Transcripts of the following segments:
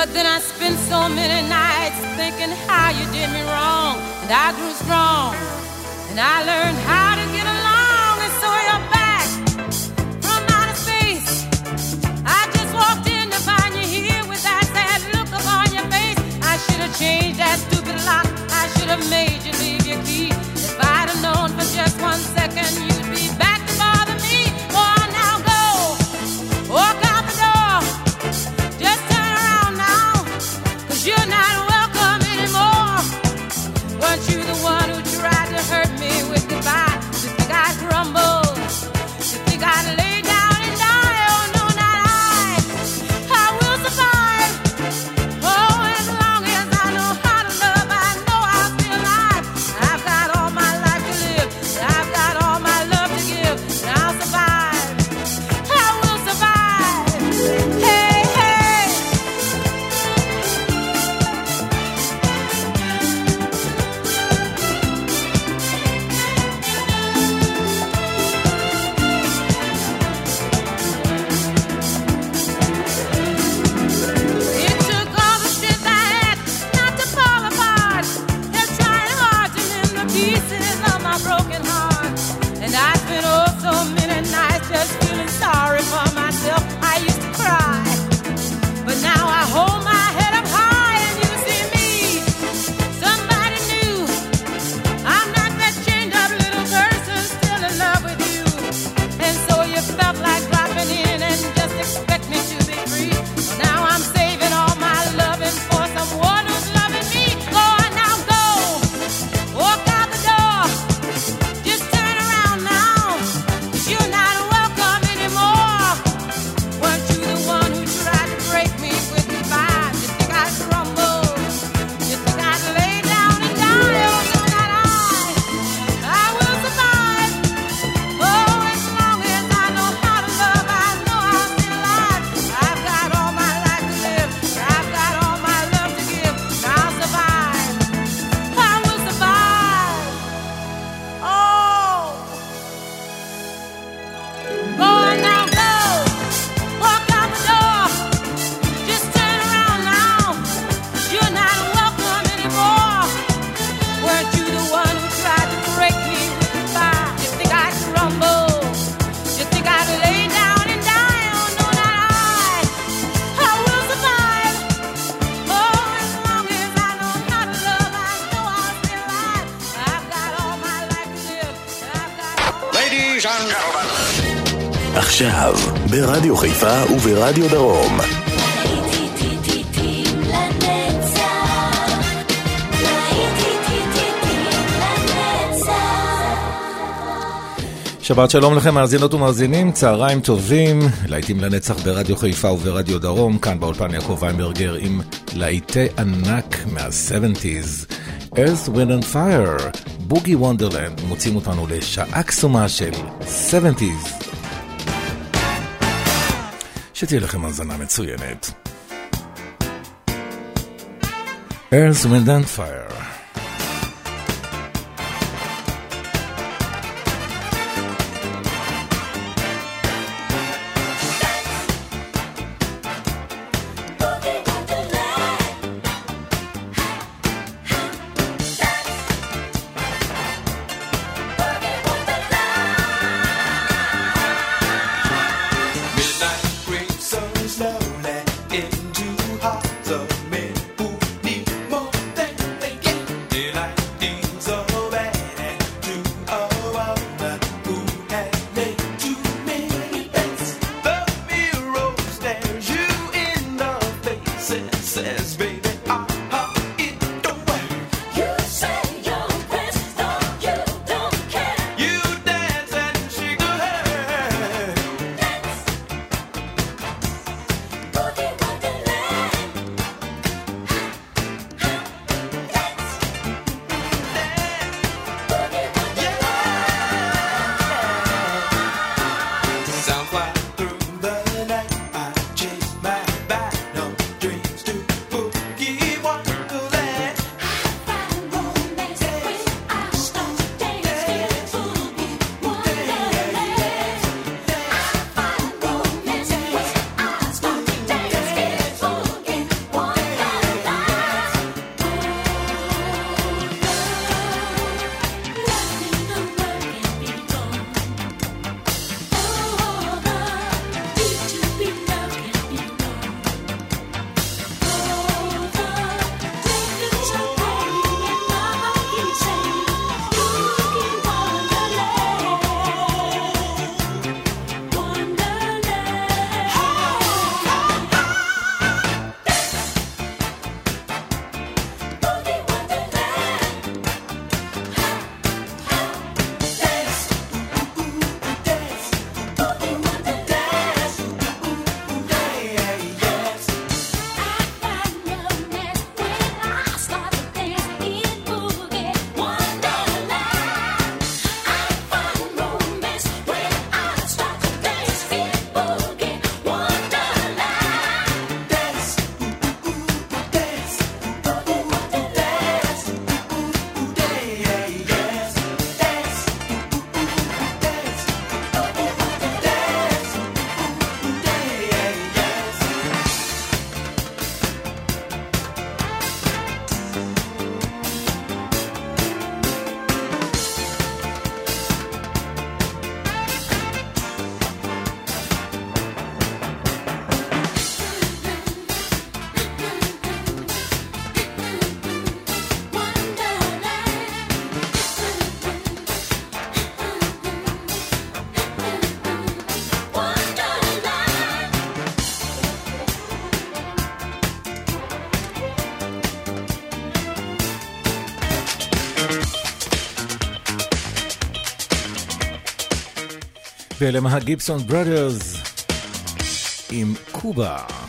But then I spent so many nights thinking how you did me wrong. And I grew strong. And I learned how to get along. And so you're back from outer space. I just walked in to find you here with that sad look upon your face. I should have changed that stupid lock. I should have made you. it up. בחיפה וברדיו דרום. שבת שלום לכם, מאזינות ומאזינים, צהריים טובים, להיטים לנצח ברדיו חיפה וברדיו דרום, כאן באולפן יעקב ויינברגר עם להיטי ענק מה-70's, Earth, Wind and Fire, בוגי וונדרלנד, מוצאים אותנו לשעה קסומה של 70's. שתהיה לכם האזנה מצוינת. Earth, Wind and Fire ואלה הם הגיבסון ברודרס עם קובה.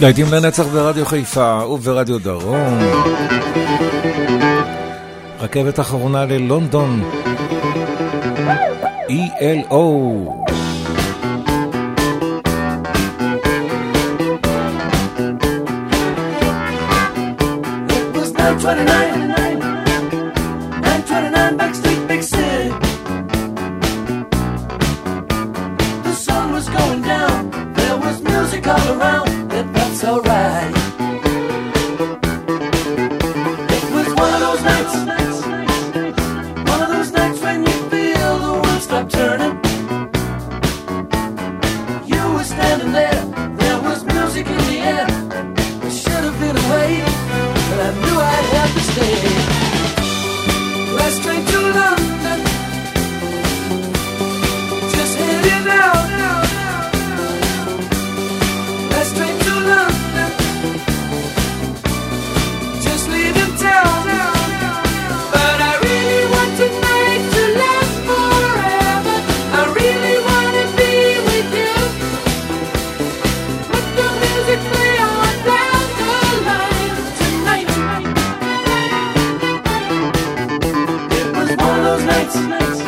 להיטים לנצח ברדיו חיפה וברדיו דרום. רכבת אחרונה ללונדון, ELO. Twenty-nine those nights. nights.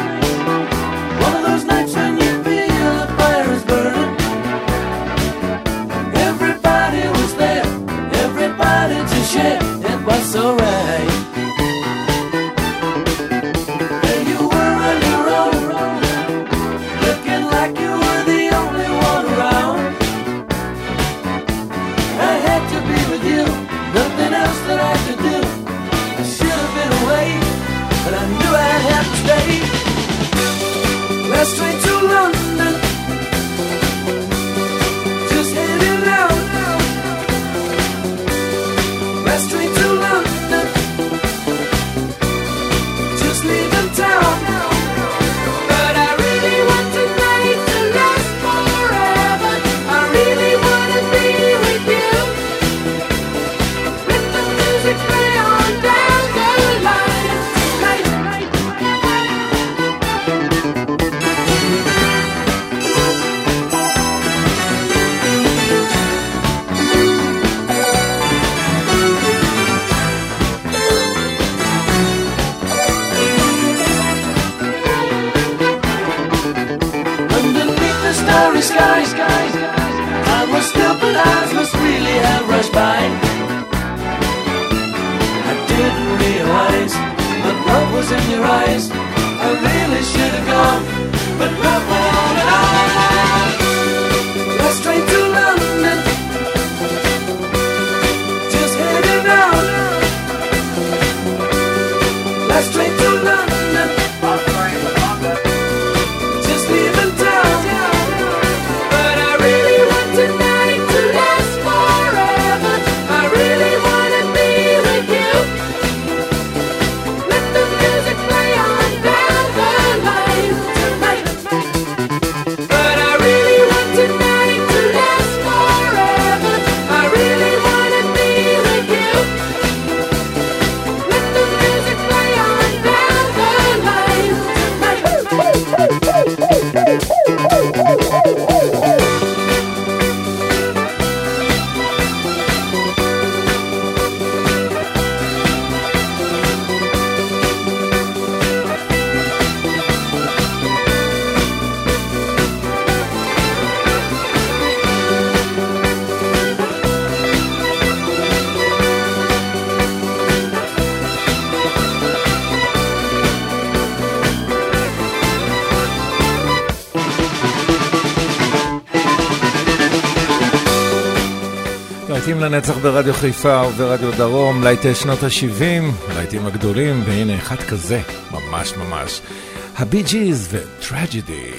לנצח ברדיו חיפה וברדיו דרום, להיטי שנות ה-70, להיטים הגדולים, והנה אחד כזה, ממש ממש. הבי ג'יז וטרג'די.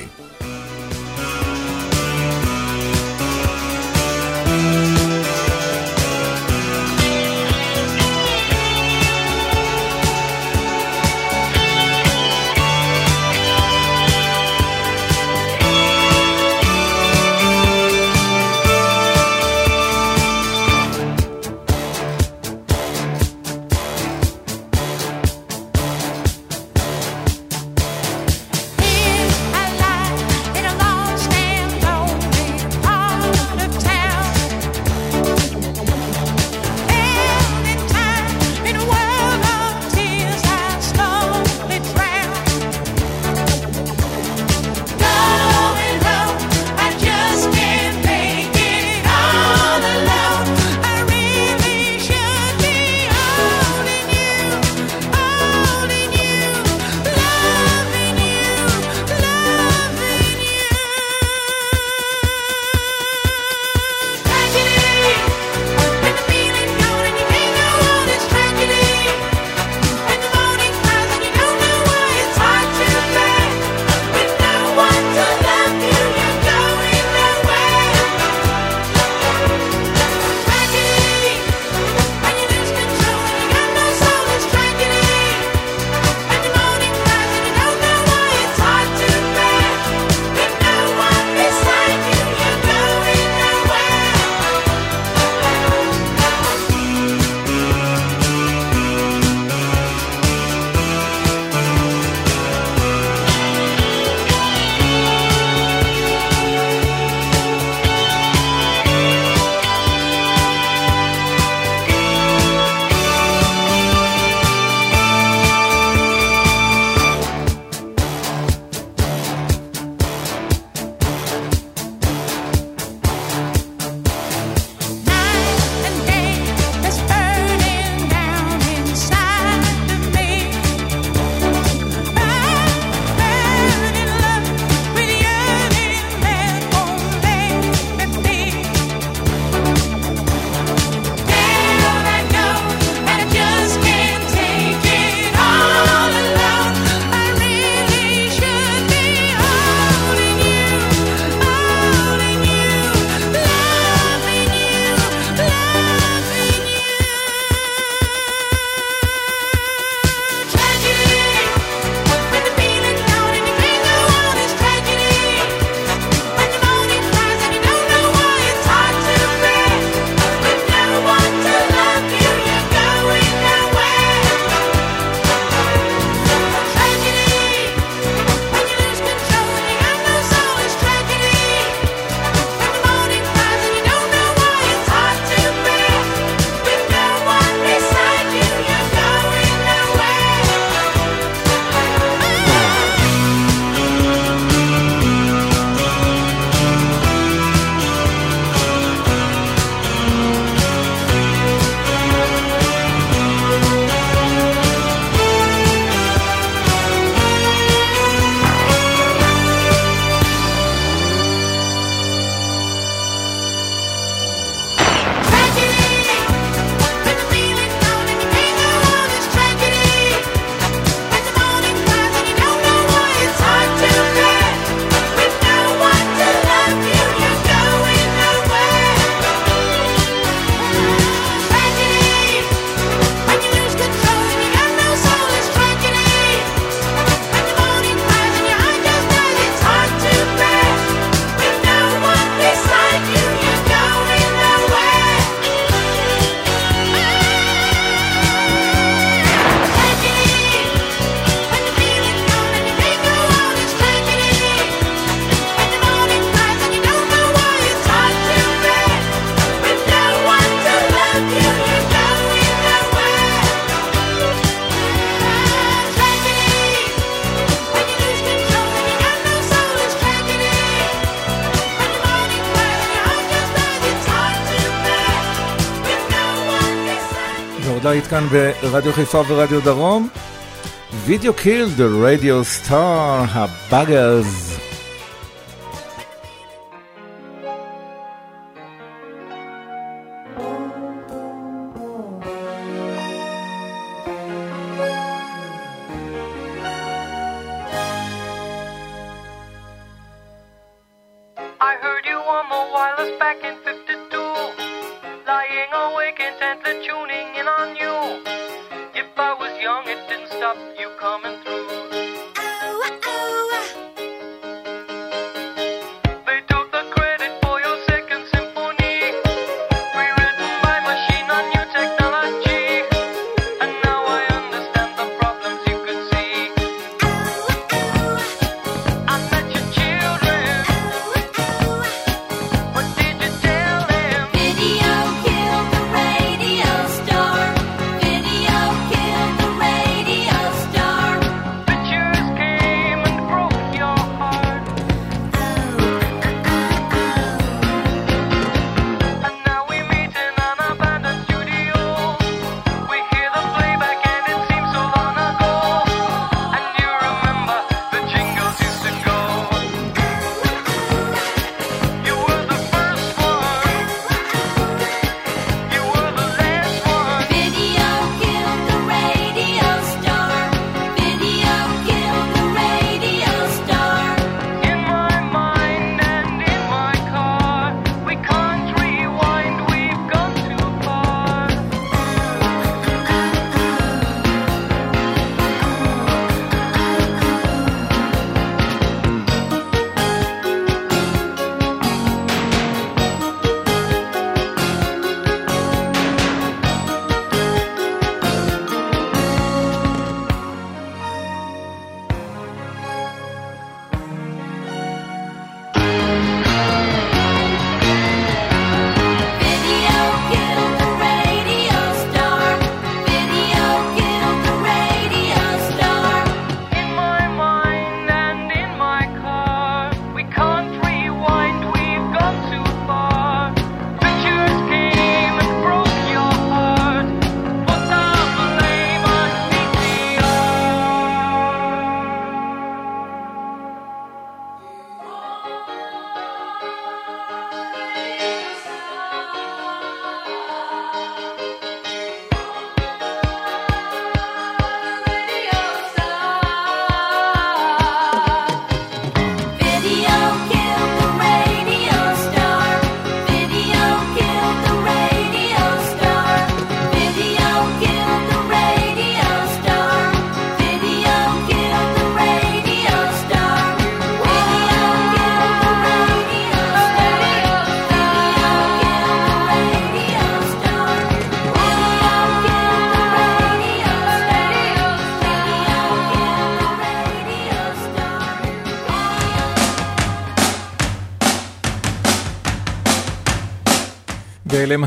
כאן ברדיו חיפה ורדיו דרום. וידאו קיל, The Radio Star, הבאגרס. significant and tuning in on you. If I was young, it didn't stop you coming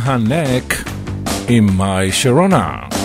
הלהקה הנק עם מאי שרונה.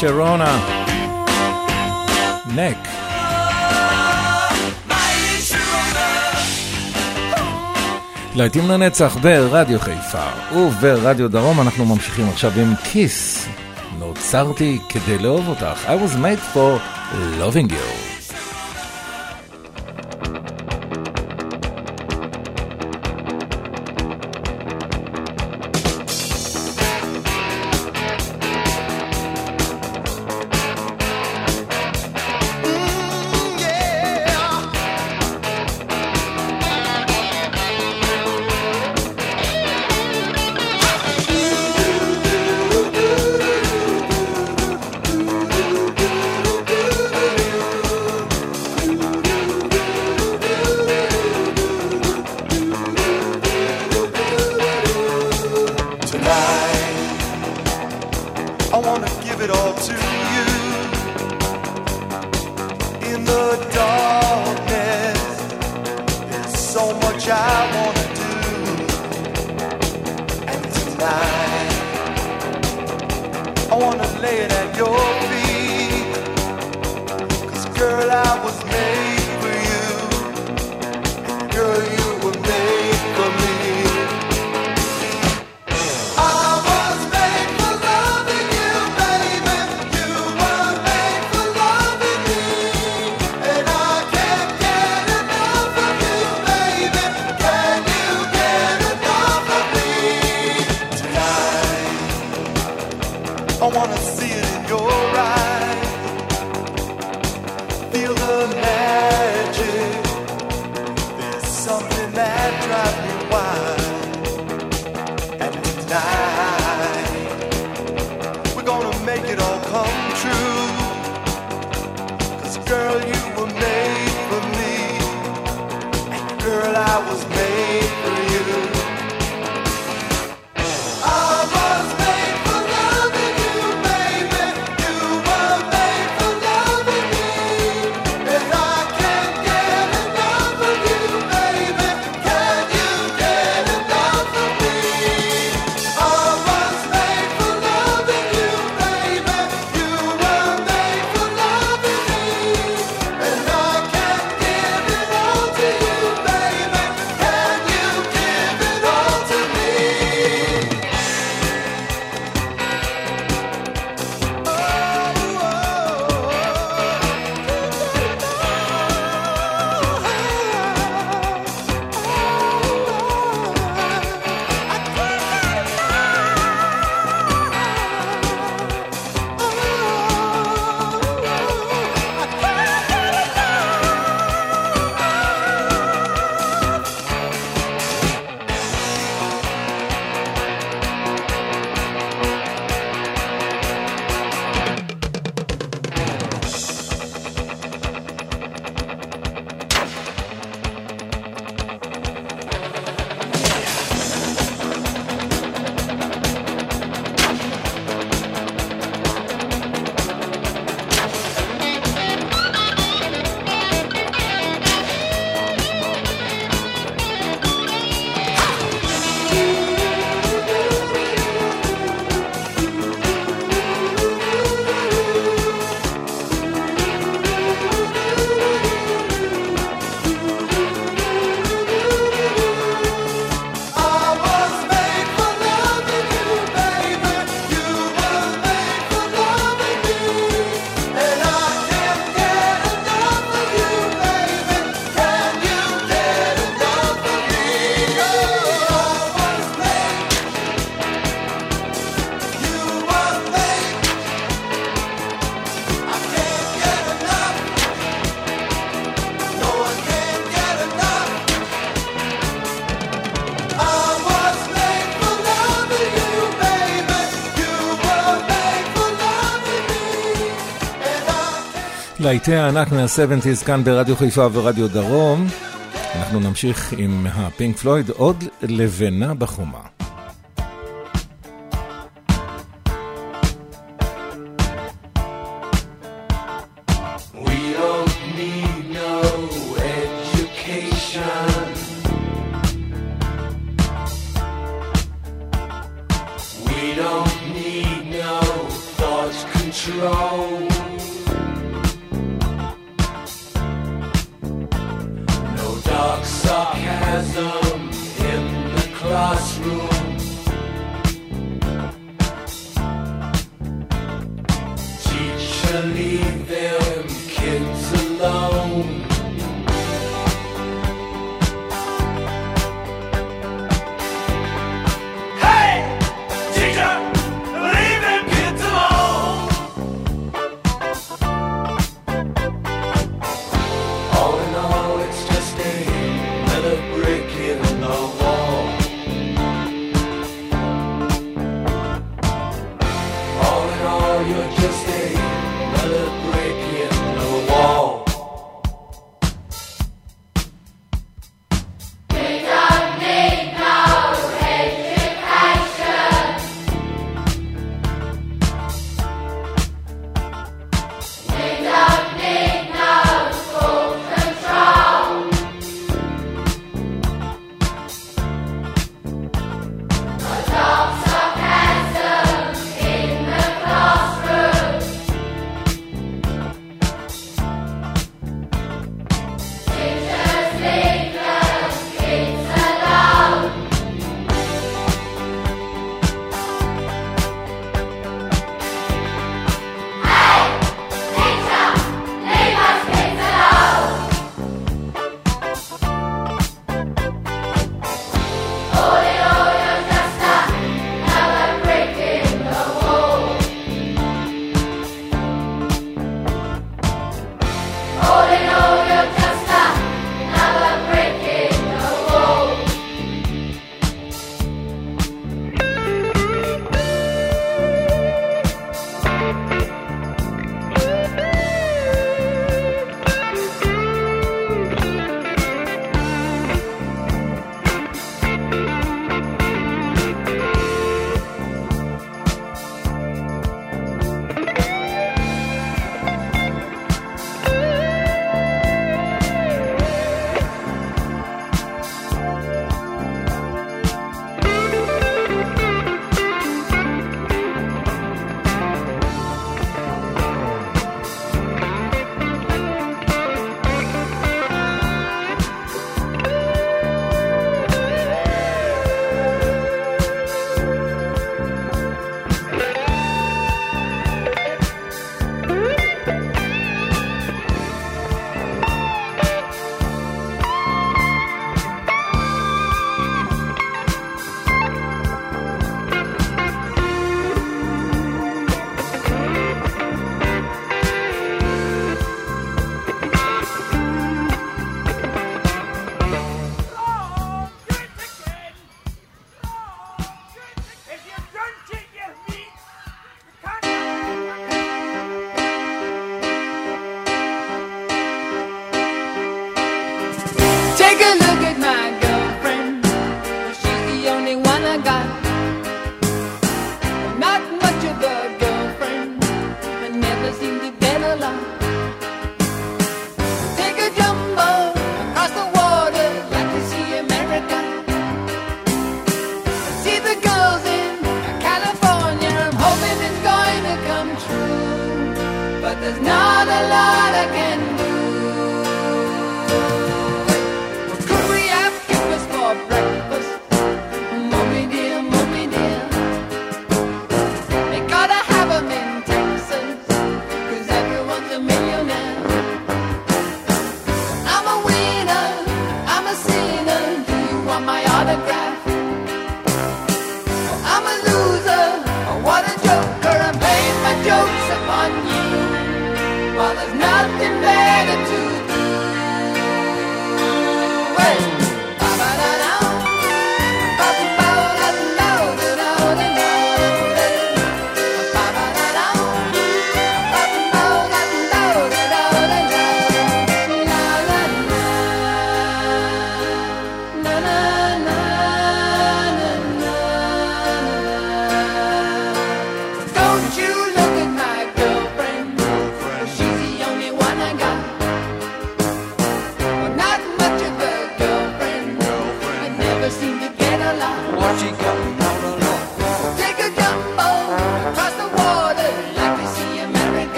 Sharona. נק. להיטים לנצח ברדיו חיפה וברדיו דרום אנחנו ממשיכים עכשיו עם כיס. נוצרתי כדי לאהוב אותך. I was made for loving you. להיטי הענק מה-70's כאן ברדיו חיפה ורדיו דרום. אנחנו נמשיך עם הפינק פלויד, עוד לבנה בחומה. We don't need no thought control.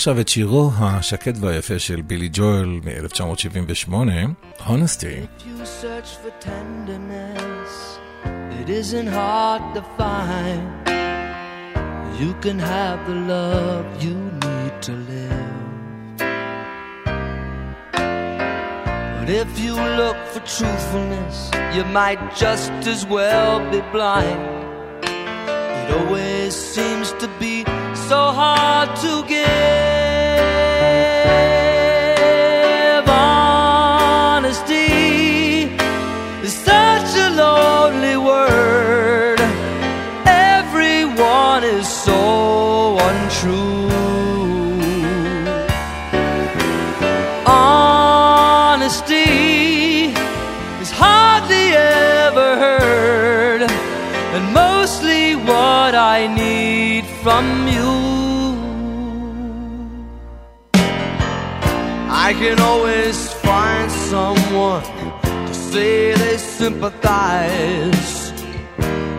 עכשיו את שירו השקט והיפה של בילי ג'ואל מ-1978, Honesty. If you search for tenderness, it isn't hard to find. You can have the love you need to live. But if you look for truthfulness, you might just as well be blind. It always seems to be so hard to give. Is so untrue. Honesty is hardly ever heard, and mostly what I need from you. I can always find someone to say they sympathize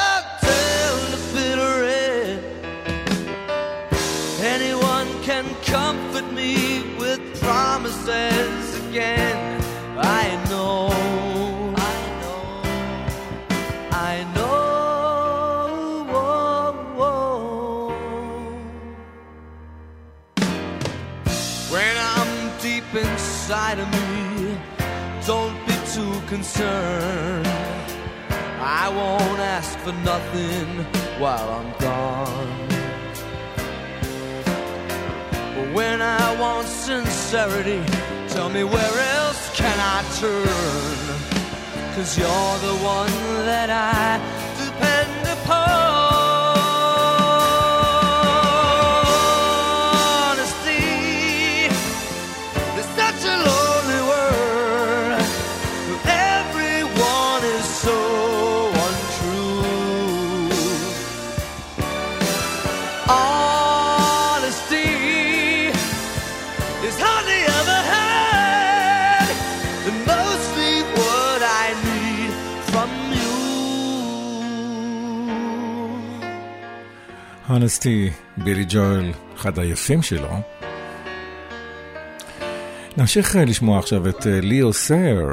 Until the bitter end. Anyone can comfort me with promises again. I know, I know, I know. When I'm deep inside of me, don't be too concerned. I won't ask for nothing while I'm gone. But when I want sincerity, tell me where else can I turn? Cause you're the one that I הונסטי, בילי ג'ואל, אחד היפים שלו. נמשיך אה, לשמוע עכשיו את אה, ליאו סייר,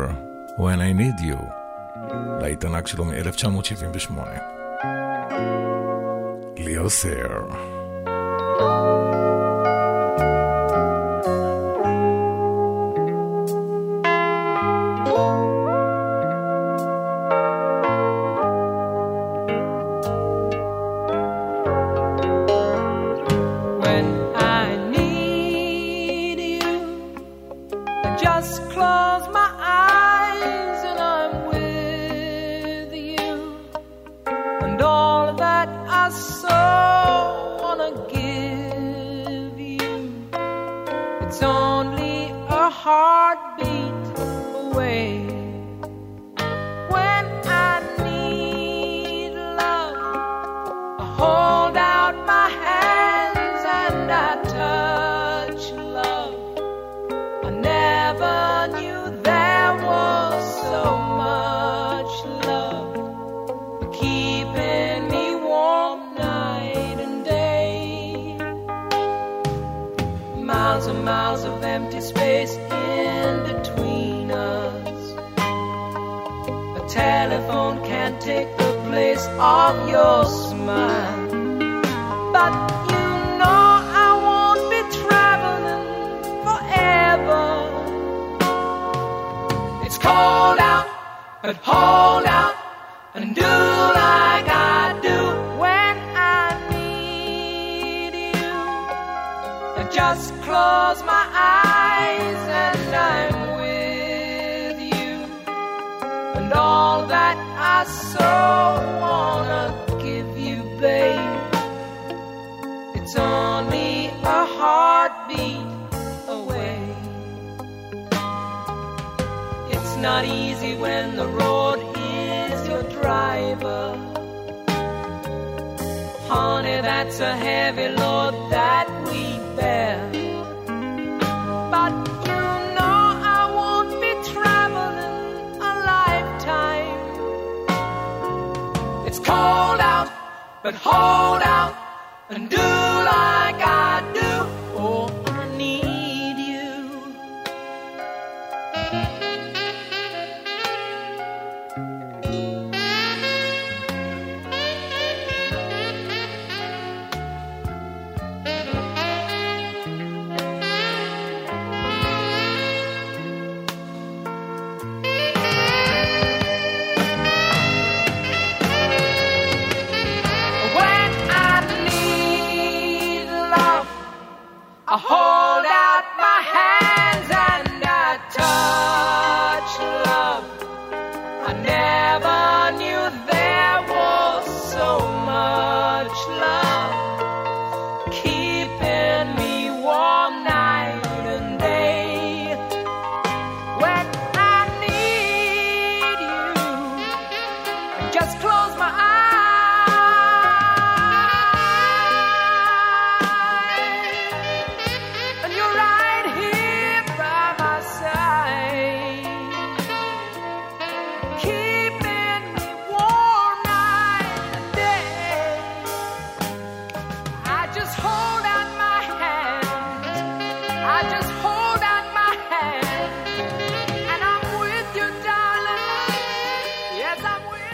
When I Need You, להיט שלו מ-1978. ליאו סייר. Of your not easy when the road is your driver. Honey, that's a heavy load that we bear. But you know I won't be traveling a lifetime. It's cold out, but hold out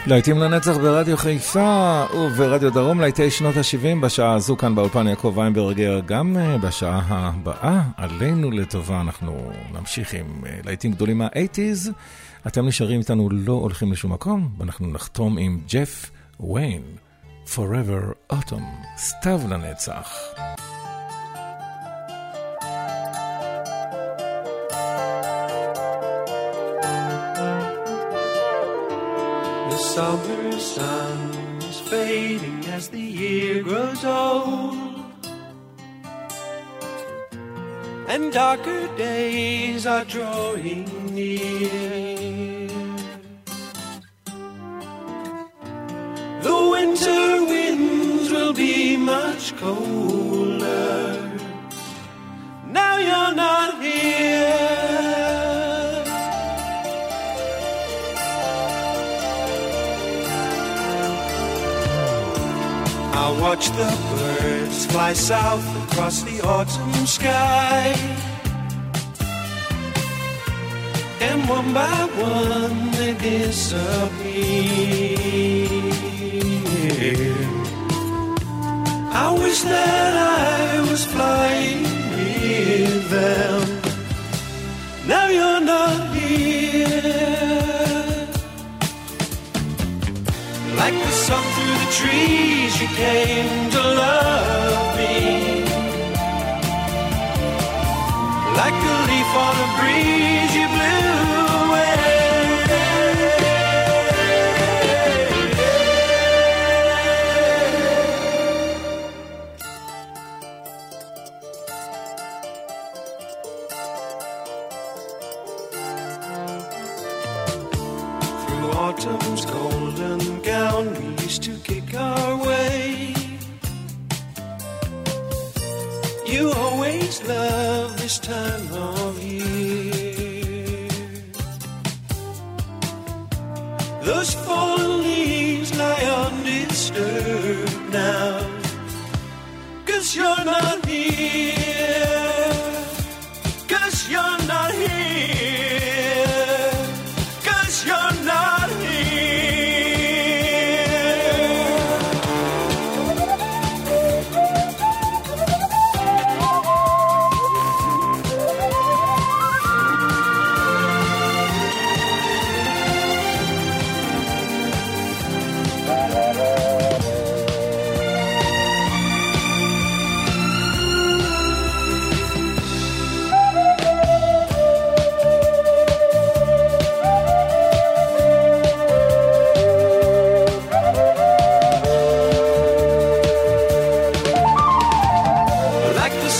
להיטים לנצח ברדיו חיפה וברדיו דרום, להיטי שנות ה-70 בשעה הזו כאן באולפן יעקב ויינברגר, גם אה, בשעה הבאה, עלינו לטובה, אנחנו נמשיך עם אה, להיטים גדולים מה-80's. אתם נשארים איתנו, לא הולכים לשום מקום, ואנחנו נחתום עם ג'ף ויין, Forever Autumn, סתיו לנצח. And darker days are drawing near. The winter winds will be much colder. Now you're not here. I watch the birds fly south across the autumn sky. And one by one they disappear. I wish that I was flying with them. Now you're not here. Like the sun through the trees, you came to love me. Like a leaf on a breeze, you blew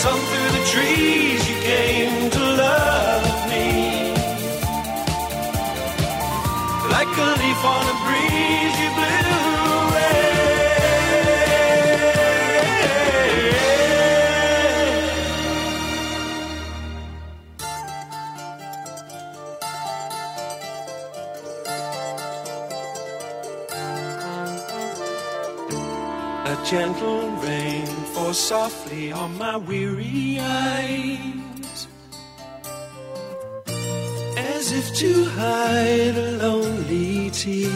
some through the trees you came to love me. Like a leaf on a breeze you blew A gentle rain softly on my weary eyes, as if to hide a lonely tear.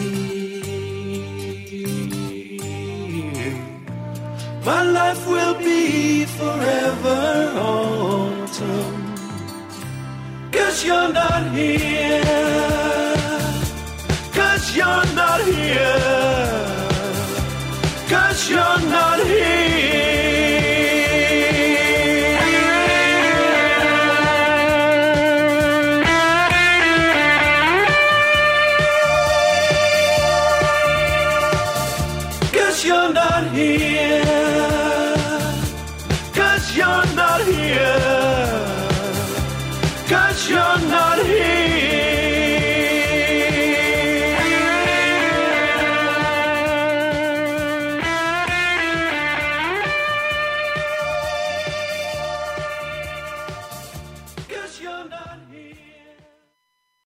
My life will be forever autumn, cause you're not here, cause you're not here. Cause you're not